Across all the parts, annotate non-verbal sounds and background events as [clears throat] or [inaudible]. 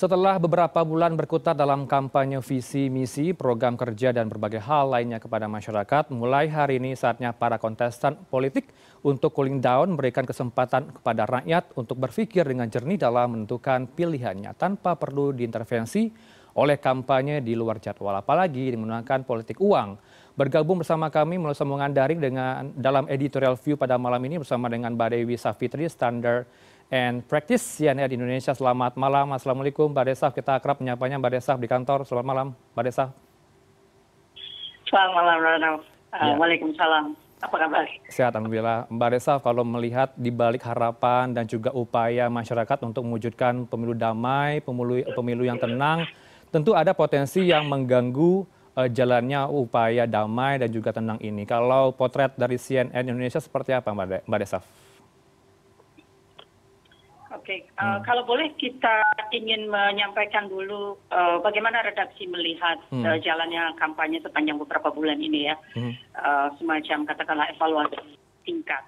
Setelah beberapa bulan berkutat dalam kampanye visi, misi, program kerja, dan berbagai hal lainnya kepada masyarakat, mulai hari ini saatnya para kontestan politik untuk cooling down memberikan kesempatan kepada rakyat untuk berpikir dengan jernih dalam menentukan pilihannya tanpa perlu diintervensi oleh kampanye di luar jadwal, apalagi menggunakan politik uang. Bergabung bersama kami melalui sambungan daring dengan dalam editorial view pada malam ini bersama dengan Mbak Dewi Safitri, Standard and Practice CNN Indonesia. Selamat malam, Assalamualaikum Mbak Desaf. Kita akrab menyapanya Mbak Desaf di kantor. Selamat malam, Mbak Desaf. Selamat malam, Ronald. Ya. Waalaikumsalam. Apa kabar? Sehat, Alhamdulillah. Mbak Desaf, kalau melihat di balik harapan dan juga upaya masyarakat untuk mewujudkan pemilu damai, pemilu, pemilu yang tenang, tentu ada potensi yang mengganggu uh, jalannya upaya damai dan juga tenang ini. Kalau potret dari CNN Indonesia seperti apa, Mbak, Mbak Desaf? Oke, uh, hmm. kalau boleh kita ingin menyampaikan dulu uh, bagaimana redaksi melihat hmm. uh, jalannya kampanye sepanjang beberapa bulan ini ya, hmm. uh, semacam katakanlah evaluasi tingkat.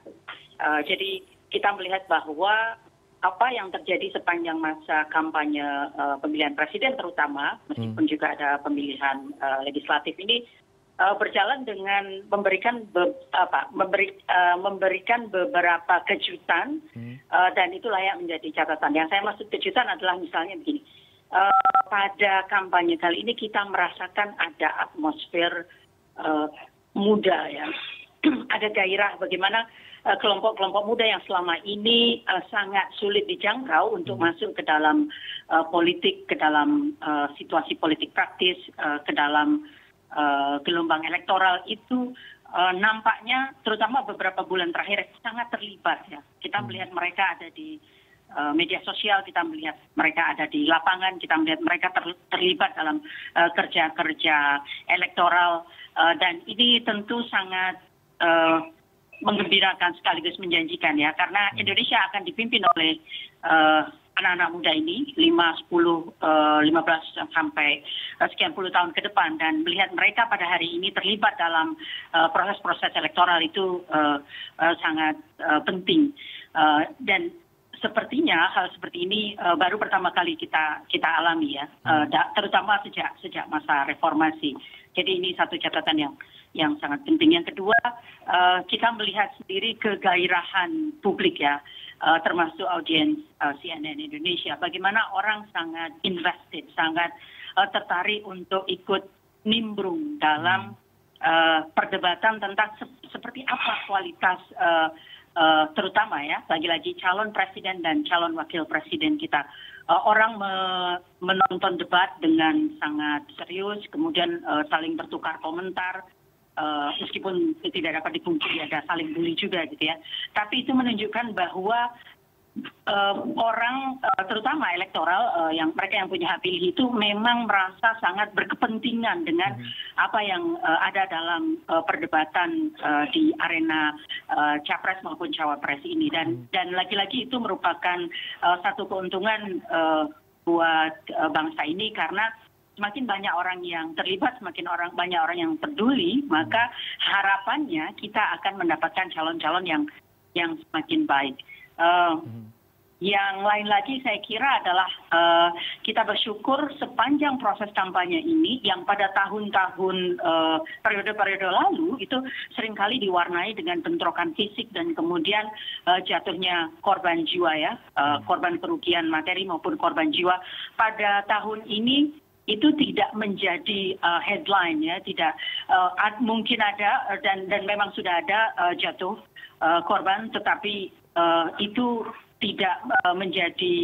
Uh, jadi kita melihat bahwa apa yang terjadi sepanjang masa kampanye uh, pemilihan presiden terutama, meskipun hmm. juga ada pemilihan uh, legislatif ini berjalan dengan memberikan be, apa memberi, uh, memberikan beberapa kejutan hmm. uh, dan itu layak menjadi catatan. Yang saya maksud kejutan adalah misalnya begini. Uh, pada kampanye kali ini kita merasakan ada atmosfer uh, muda ya. [clears throat] ada gairah bagaimana kelompok-kelompok muda yang selama ini uh, sangat sulit dijangkau untuk hmm. masuk ke dalam uh, politik, ke dalam uh, situasi politik praktis, uh, ke dalam Eh, gelombang elektoral itu uh, nampaknya terutama beberapa bulan terakhir sangat terlibat ya. Kita hmm. melihat mereka ada di uh, media sosial, kita melihat mereka ada di lapangan, kita melihat mereka ter, terlibat dalam kerja-kerja uh, elektoral uh, dan ini tentu sangat uh, menggembirakan sekaligus menjanjikan ya karena hmm. Indonesia akan dipimpin oleh uh, anak-anak muda ini lima sepuluh eh, lima belas sampai eh, sekian puluh tahun ke depan. Dan melihat mereka pada hari ini terlibat dalam eh, proses-proses elektoral itu sangat penting. Dan sepertinya hal seperti ini baru pertama kali kita kita alami ya. Terutama sejak sejak masa reformasi. Jadi ini satu catatan yang yang sangat penting. Yang kedua kita melihat sendiri kegairahan publik ya termasuk audiens uh, CNN Indonesia, bagaimana orang sangat invested, sangat uh, tertarik untuk ikut nimbrung dalam uh, perdebatan tentang se seperti apa kualitas uh, uh, terutama ya, lagi-lagi calon presiden dan calon wakil presiden kita. Uh, orang me menonton debat dengan sangat serius, kemudian uh, saling bertukar komentar, uh, meskipun tidak dapat dipungkiri ada saling bully juga gitu ya. Tapi itu menunjukkan bahwa uh, orang uh, terutama elektoral uh, yang mereka yang punya hak pilih itu memang merasa sangat berkepentingan dengan hmm. apa yang uh, ada dalam uh, perdebatan uh, di arena uh, capres maupun cawapres ini dan hmm. dan lagi-lagi itu merupakan uh, satu keuntungan uh, buat uh, bangsa ini karena semakin banyak orang yang terlibat, semakin orang banyak orang yang peduli, maka harapannya kita akan mendapatkan calon-calon yang yang semakin baik. Uh, yang lain lagi saya kira adalah uh, kita bersyukur sepanjang proses kampanye ini yang pada tahun-tahun uh, periode-periode lalu itu sering kali diwarnai dengan bentrokan fisik dan kemudian uh, jatuhnya korban jiwa ya, uh, korban kerugian materi maupun korban jiwa. Pada tahun ini itu tidak menjadi uh, headline ya tidak uh, mungkin ada uh, dan dan memang sudah ada uh, jatuh uh, korban tetapi uh, itu tidak uh, menjadi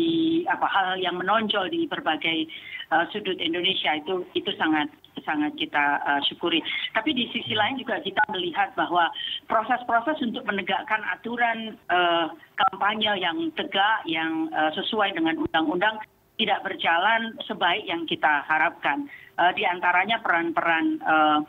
apa hal yang menonjol di berbagai uh, sudut Indonesia itu itu sangat sangat kita uh, syukuri. Tapi di sisi lain juga kita melihat bahwa proses-proses untuk menegakkan aturan uh, kampanye yang tegak, yang uh, sesuai dengan undang-undang tidak berjalan sebaik yang kita harapkan. Uh, di antaranya peran-peran uh,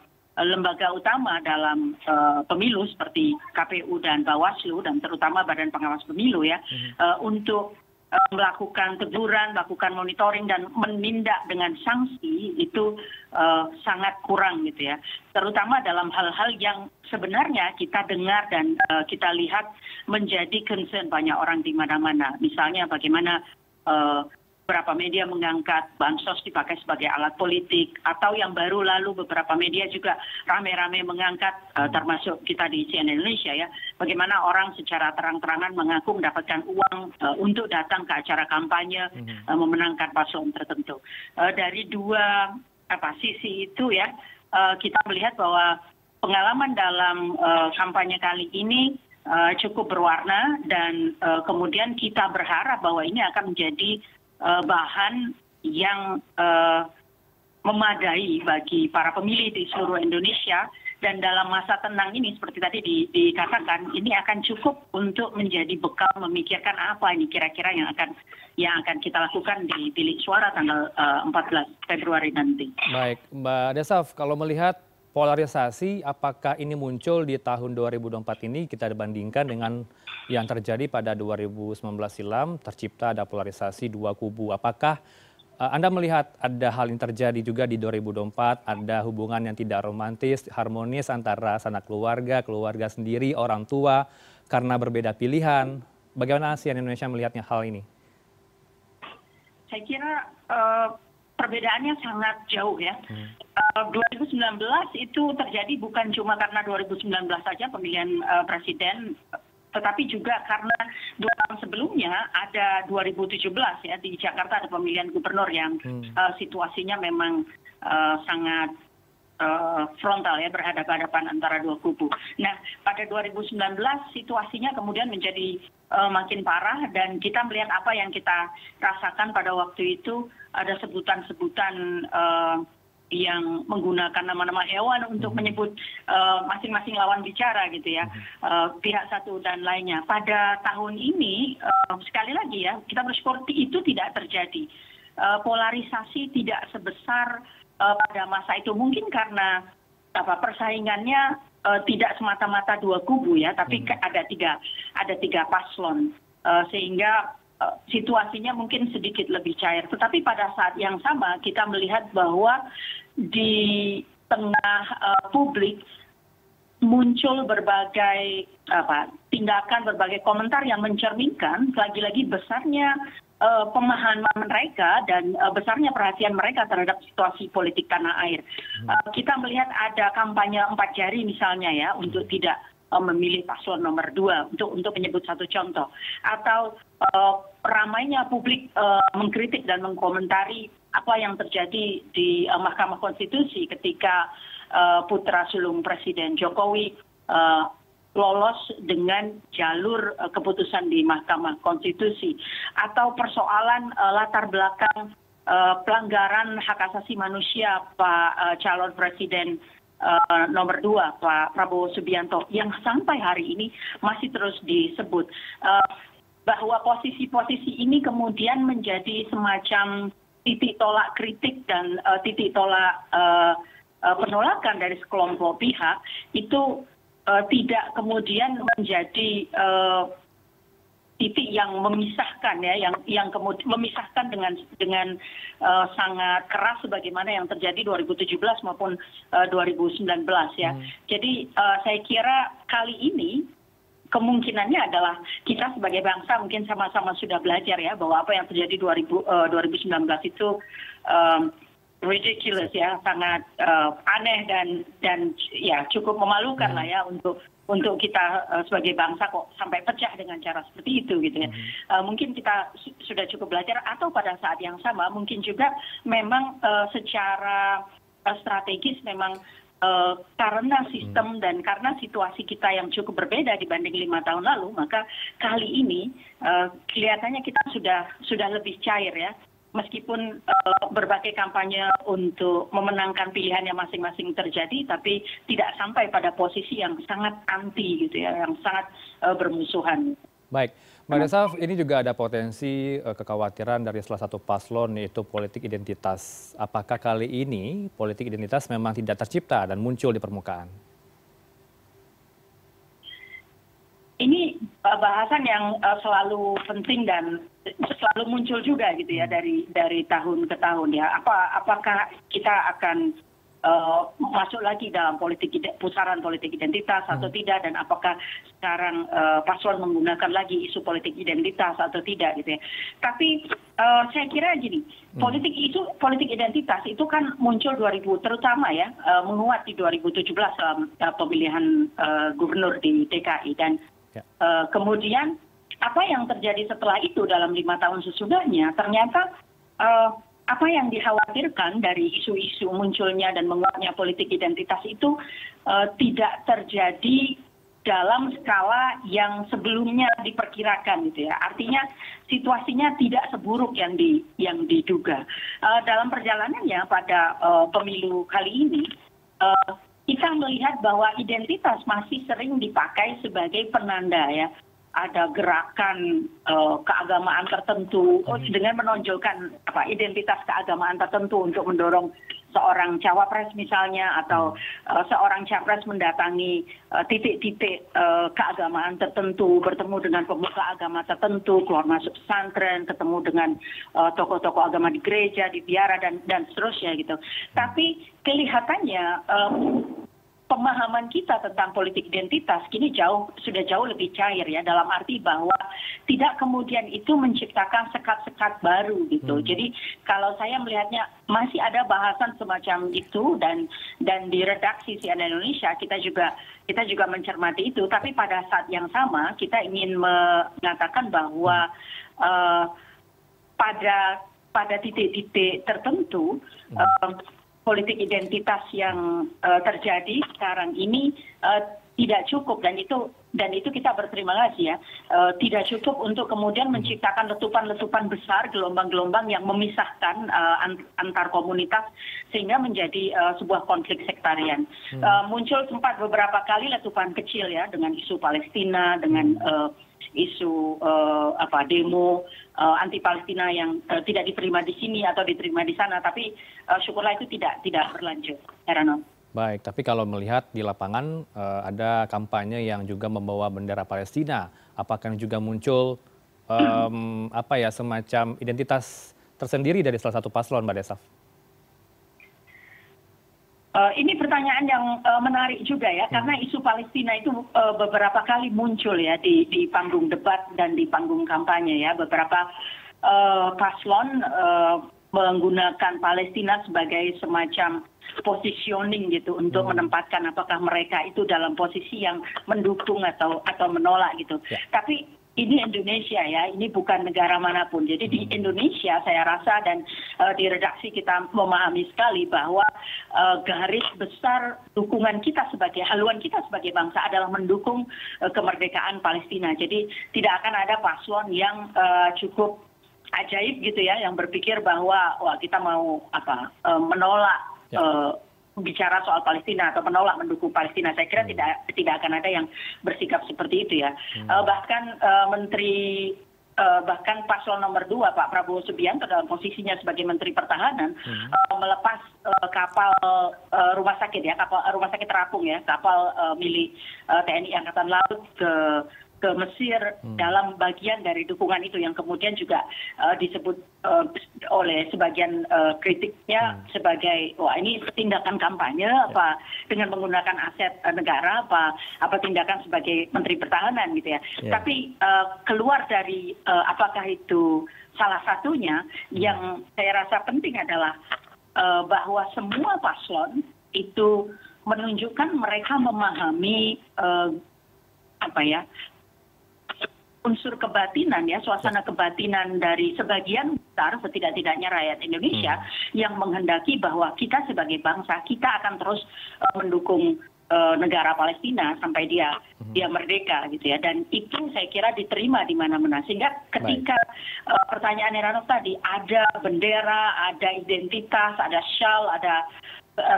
lembaga utama dalam uh, pemilu seperti KPU dan Bawaslu dan terutama Badan Pengawas Pemilu ya hmm. uh, untuk uh, melakukan teguran, melakukan monitoring dan menindak dengan sanksi itu uh, sangat kurang gitu ya. Terutama dalam hal-hal yang sebenarnya kita dengar dan uh, kita lihat menjadi concern banyak orang di mana-mana. Misalnya bagaimana uh, beberapa media mengangkat bansos dipakai sebagai alat politik atau yang baru lalu beberapa media juga rame-rame mengangkat uh, termasuk kita di CNN Indonesia ya bagaimana orang secara terang-terangan mengaku mendapatkan uang uh, untuk datang ke acara kampanye uh, memenangkan paslon tertentu. Uh, dari dua apa sisi itu ya uh, kita melihat bahwa pengalaman dalam uh, kampanye kali ini uh, cukup berwarna dan uh, kemudian kita berharap bahwa ini akan menjadi bahan yang eh, memadai bagi para pemilih di seluruh Indonesia dan dalam masa tenang ini seperti tadi dikatakan ini akan cukup untuk menjadi bekal memikirkan apa ini kira-kira yang akan yang akan kita lakukan di bilik suara tanggal uh, eh, 14 Februari nanti. Baik, Mbak Desaf, kalau melihat polarisasi apakah ini muncul di tahun 2024 ini kita dibandingkan dengan yang terjadi pada 2019 silam tercipta ada polarisasi dua kubu apakah uh, anda melihat ada hal yang terjadi juga di 2024 ada hubungan yang tidak romantis harmonis antara sanak keluarga keluarga sendiri orang tua karena berbeda pilihan bagaimana ASEAN Indonesia melihatnya hal ini saya kira uh, perbedaannya sangat jauh ya. Hmm. Uh, 2019 itu terjadi bukan cuma karena 2019 saja pemilihan uh, presiden, tetapi juga karena dua tahun sebelumnya ada 2017 ya di Jakarta ada pemilihan gubernur yang hmm. uh, situasinya memang uh, sangat uh, frontal ya berhadapan-hadapan antara dua kubu. Nah pada 2019 situasinya kemudian menjadi uh, makin parah dan kita melihat apa yang kita rasakan pada waktu itu ada sebutan-sebutan uh, yang menggunakan nama-nama hewan untuk hmm. menyebut uh, masing-masing lawan bicara gitu ya uh, pihak satu dan lainnya. Pada tahun ini uh, sekali lagi ya kita bersyukur itu tidak terjadi uh, polarisasi tidak sebesar uh, pada masa itu mungkin karena apa persaingannya uh, tidak semata-mata dua kubu ya tapi hmm. ada tiga ada tiga paslon uh, sehingga Eh, situasinya mungkin sedikit lebih cair tetapi pada saat yang sama kita melihat bahwa di tengah uh, publik muncul berbagai apa tindakan berbagai komentar yang mencerminkan lagi-lagi besarnya uh, pemahaman mereka dan uh, besarnya perhatian mereka terhadap situasi politik tanah air. Uh, kita melihat ada kampanye empat jari misalnya ya untuk tidak memilih paslon nomor dua untuk untuk menyebut satu contoh. Atau uh, ramainya publik uh, mengkritik dan mengkomentari apa yang terjadi di Mahkamah Konstitusi ketika putra sulung Presiden Jokowi lolos dengan jalur keputusan di Mahkamah Konstitusi. Atau persoalan latar belakang pelanggaran hak asasi manusia Pak calon Presiden Uh, nomor dua Pak Prabowo Subianto yang sampai hari ini masih terus disebut. Uh, bahwa posisi posisi ini kemudian menjadi semacam titik tolak kritik dan uh, titik tolak uh, penolakan dari sekelompok pihak itu uh, tidak kemudian menjadi uh, titik yang memisahkan ya yang yang kemudian memisahkan dengan dengan uh, sangat keras sebagaimana yang terjadi 2017 maupun uh, 2019 ya. Hmm. Jadi uh, saya kira kali ini kemungkinannya adalah kita sebagai bangsa mungkin sama-sama sudah belajar ya bahwa apa yang terjadi 2000, uh, 2019 itu um, ridiculous ya sangat uh, aneh dan dan ya cukup memalukan lah ya untuk untuk kita uh, sebagai bangsa kok sampai pecah dengan cara seperti itu gitu ya. Uh, mungkin kita su sudah cukup belajar atau pada saat yang sama mungkin juga memang uh, secara uh, strategis memang Eh, karena sistem dan karena situasi kita yang cukup berbeda dibanding lima tahun lalu maka kali ini uh, kelihatannya kita sudah sudah lebih cair ya meskipun uh, berbagai kampanye untuk memenangkan pilihannya masing-masing terjadi tapi tidak sampai pada posisi yang sangat anti gitu ya yang sangat uh, bermusuhan. Baik. Mbak desaf ini juga ada potensi uh, kekhawatiran dari salah satu paslon yaitu politik identitas. Apakah kali ini politik identitas memang tidak tercipta dan muncul di permukaan? Ini bahasan yang uh, selalu penting dan selalu muncul juga gitu ya dari dari tahun ke tahun ya apa apakah kita akan uh, masuk lagi dalam politik pusaran politik identitas atau hmm. tidak dan apakah sekarang uh, paslon menggunakan lagi isu politik identitas atau tidak gitu ya. Tapi uh, saya kira gini, hmm. politik itu politik identitas itu kan muncul 2000 terutama ya uh, menguat di 2017 dalam uh, pemilihan uh, gubernur di DKI dan kemudian apa yang terjadi setelah itu dalam lima tahun sesudahnya ternyata uh, apa yang dikhawatirkan dari isu-isu munculnya dan menguatnya politik identitas itu uh, tidak terjadi dalam skala yang sebelumnya diperkirakan gitu ya. Artinya situasinya tidak seburuk yang di yang diduga. Uh, dalam perjalanannya pada uh, pemilu kali ini uh, kita melihat bahwa identitas masih sering dipakai sebagai penanda ya ada gerakan uh, keagamaan tertentu hmm. dengan menonjolkan apa identitas keagamaan tertentu untuk mendorong seorang cawapres misalnya atau uh, seorang capres mendatangi titik-titik uh, uh, keagamaan tertentu bertemu dengan pemuka agama tertentu keluar masuk pesantren ketemu dengan tokoh-tokoh uh, agama di gereja di biara dan dan seterusnya gitu. Tapi kelihatannya um, pemahaman kita tentang politik identitas kini jauh sudah jauh lebih cair ya dalam arti bahwa tidak kemudian itu menciptakan sekat-sekat baru gitu. Hmm. Jadi kalau saya melihatnya masih ada bahasan semacam itu dan dan di redaksi CNN Indonesia kita juga kita juga mencermati itu. Tapi pada saat yang sama kita ingin mengatakan bahwa uh, pada pada titik-titik tertentu hmm. uh, politik identitas yang uh, terjadi sekarang ini uh, tidak cukup dan itu dan itu kita berterima kasih ya uh, tidak cukup untuk kemudian hmm. menciptakan letupan-letupan besar gelombang-gelombang yang memisahkan uh, antar komunitas sehingga menjadi uh, sebuah konflik sektarian hmm. uh, muncul sempat beberapa kali letupan kecil ya dengan isu Palestina dengan uh, isu uh, apa demo uh, anti Palestina yang uh, tidak diterima di sini atau diterima di sana tapi uh, syukurlah itu tidak tidak berlanjut Herano. Baik, tapi kalau melihat di lapangan uh, ada kampanye yang juga membawa bendera Palestina, apakah juga muncul um, apa ya semacam identitas tersendiri dari salah satu paslon, Mbak Desaf? Uh, ini pertanyaan yang uh, menarik juga ya, hmm. karena isu Palestina itu uh, beberapa kali muncul ya di, di panggung debat dan di panggung kampanye ya. Beberapa uh, paslon uh, menggunakan Palestina sebagai semacam positioning gitu untuk hmm. menempatkan apakah mereka itu dalam posisi yang mendukung atau atau menolak gitu. Ya. Tapi ini Indonesia ya, ini bukan negara mana pun. Jadi di hmm. Indonesia saya rasa dan uh, di redaksi kita memahami sekali bahwa uh, garis besar dukungan kita sebagai haluan kita sebagai bangsa adalah mendukung uh, kemerdekaan Palestina. Jadi tidak akan ada paslon yang uh, cukup ajaib gitu ya yang berpikir bahwa wah kita mau apa uh, menolak ya. uh, bicara soal Palestina atau menolak mendukung Palestina. Saya kira hmm. tidak tidak akan ada yang bersikap seperti itu ya. Hmm. Uh, bahkan uh, Menteri uh, bahkan paslon nomor dua Pak Prabowo Subianto dalam posisinya sebagai Menteri Pertahanan hmm. uh, melepas uh, kapal uh, rumah sakit ya kapal rumah sakit terapung ya kapal uh, milik uh, TNI Angkatan Laut ke ke Mesir hmm. dalam bagian dari dukungan itu yang kemudian juga uh, disebut uh, oleh sebagian uh, kritiknya hmm. sebagai wah ini tindakan kampanye ya. apa dengan menggunakan aset uh, negara apa apa tindakan sebagai menteri pertahanan gitu ya. ya. Tapi uh, keluar dari uh, apakah itu salah satunya hmm. yang saya rasa penting adalah uh, bahwa semua paslon itu menunjukkan mereka memahami uh, apa ya unsur kebatinan ya suasana kebatinan dari sebagian besar setidak-tidaknya rakyat Indonesia hmm. yang menghendaki bahwa kita sebagai bangsa kita akan terus uh, mendukung uh, negara Palestina sampai dia hmm. dia merdeka gitu ya dan itu saya kira diterima di mana-mana sehingga ketika uh, pertanyaan Heranov tadi ada bendera ada identitas ada shawl ada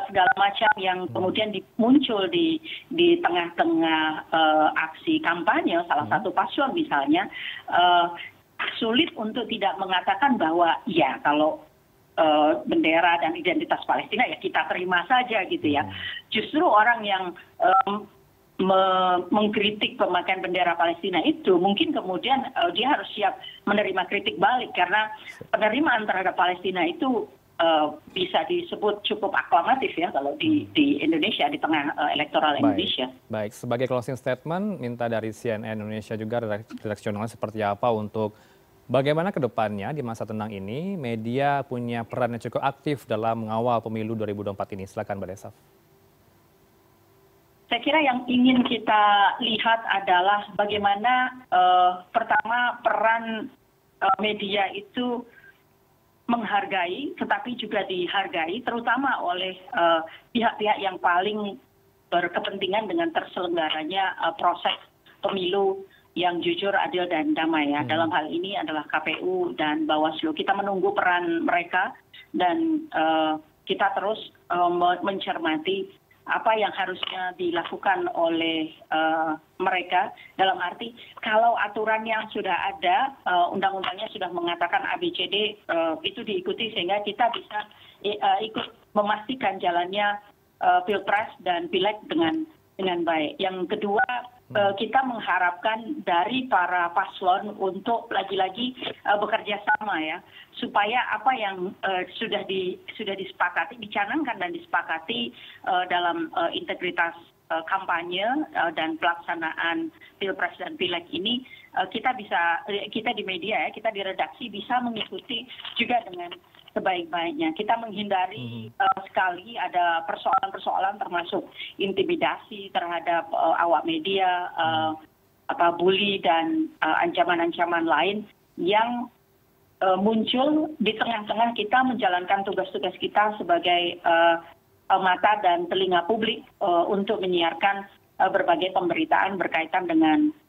segala macam yang kemudian muncul di di tengah-tengah uh, aksi kampanye salah hmm. satu paslon misalnya uh, sulit untuk tidak mengatakan bahwa ya kalau uh, bendera dan identitas Palestina ya kita terima saja gitu ya. Hmm. Justru orang yang um, me mengkritik pemakaian bendera Palestina itu mungkin kemudian uh, dia harus siap menerima kritik balik karena penerimaan terhadap Palestina itu bisa disebut cukup aklamatif ya kalau di, hmm. di Indonesia di tengah uh, elektoral Baik. Indonesia. Baik, sebagai closing statement minta dari CNN Indonesia juga redaksional seperti apa untuk bagaimana ke depannya di masa tenang ini media punya peran yang cukup aktif dalam mengawal pemilu 2024 ini. Silakan Mbak Desaf. Saya kira yang ingin kita lihat adalah bagaimana uh, pertama peran uh, media itu menghargai tetapi juga dihargai terutama oleh eh, pihak-pihak yang paling berkepentingan dengan terselenggaranya uh, proses pemilu yang jujur, adil dan damai ya. Hmm. Dalam hal ini adalah KPU dan Bawaslu. Kita menunggu peran mereka dan uh, kita terus uh, mencermati apa yang harusnya dilakukan oleh uh, mereka dalam arti kalau aturan yang sudah ada uh, undang-undangnya sudah mengatakan ABCD uh, itu diikuti sehingga kita bisa ikut memastikan jalannya pilpres dan pileg dengan dengan baik. Yang kedua Eh, kita mengharapkan dari para paslon untuk lagi-lagi uh, bekerja sama ya supaya apa yang uh, sudah di sudah disepakati dicanangkan dan disepakati dalam integritas kampanye dan pelaksanaan pilpres dan pileg ini kita bisa kita di media ya kita di redaksi bisa mengikuti juga dengan sebaik-baiknya. Kita menghindari uh, sekali ada persoalan-persoalan termasuk intimidasi terhadap uh, awak media, uh, apa bully dan ancaman-ancaman uh, lain yang uh, muncul di tengah-tengah kita menjalankan tugas-tugas kita sebagai uh, mata dan telinga publik uh, untuk menyiarkan uh, berbagai pemberitaan berkaitan dengan Eh, eh,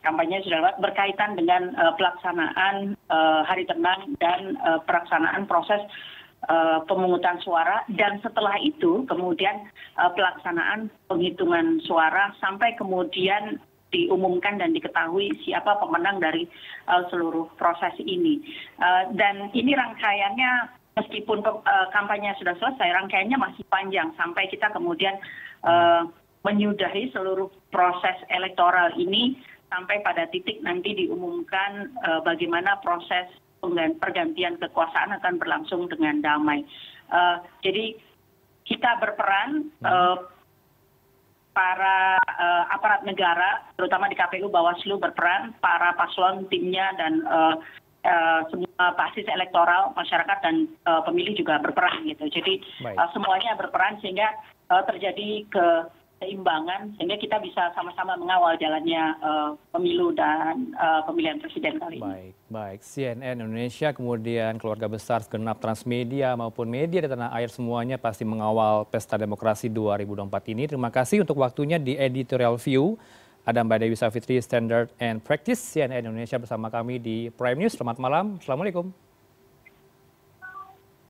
kampanye sudah berkaitan dengan eh, pelaksanaan hari tenang dan pelaksanaan proses pemungutan suara dan setelah itu kemudian pelaksanaan penghitungan suara sampai kemudian diumumkan dan diketahui siapa pemenang dari seluruh proses ini. Dan ini rangkaiannya meskipun kampanye sudah selesai, rangkaiannya masih panjang sampai kita kemudian menyudahi seluruh proses elektoral ini sampai pada titik nanti diumumkan uh, bagaimana proses pergantian kekuasaan akan berlangsung dengan damai. Uh, jadi kita berperan uh, para uh, aparat negara, terutama di KPU Bawaslu berperan, para paslon timnya dan uh, uh, semua basis elektoral masyarakat dan uh, pemilih juga berperan gitu. Jadi uh, semuanya berperan sehingga uh, terjadi ke keseimbangan sehingga kita bisa sama-sama mengawal jalannya uh, pemilu dan uh, pemilihan presiden kali ini. Baik, baik. CNN Indonesia kemudian keluarga besar segenap Transmedia maupun media di tanah air semuanya pasti mengawal Pesta Demokrasi 2024 ini. Terima kasih untuk waktunya di Editorial View. Ada Mbak Dewi Savitri, Standard and Practice CNN Indonesia bersama kami di Prime News. Selamat malam. Assalamualaikum.